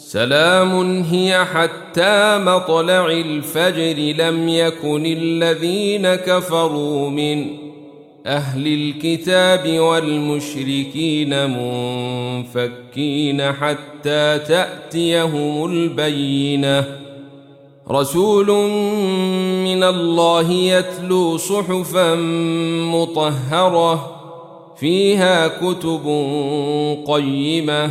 سلام هي حتى مطلع الفجر لم يكن الذين كفروا من أهل الكتاب والمشركين منفكين حتى تأتيهم البينة. رسول من الله يتلو صحفا مطهرة فيها كتب قيمة.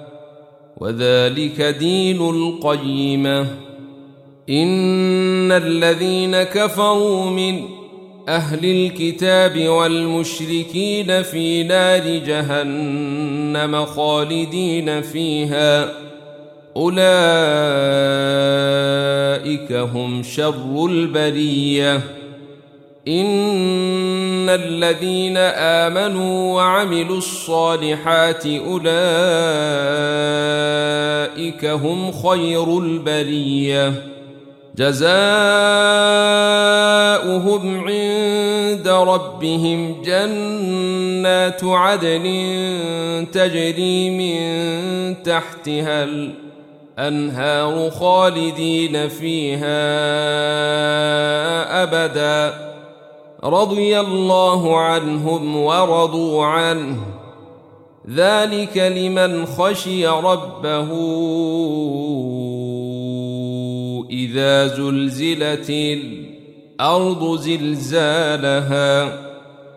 وذلك دين القيمة. إن الذين كفروا من أهل الكتاب والمشركين في نار جهنم خالدين فيها. أولئك هم شر البرية. إن الذين آمنوا وعملوا الصالحات اولئك هم خير البريه جزاؤهم عند ربهم جنات عدن تجري من تحتها الانهار خالدين فيها ابدا رضي الله عنهم ورضوا عنه ذلك لمن خشي ربه إذا زلزلت الأرض زلزالها.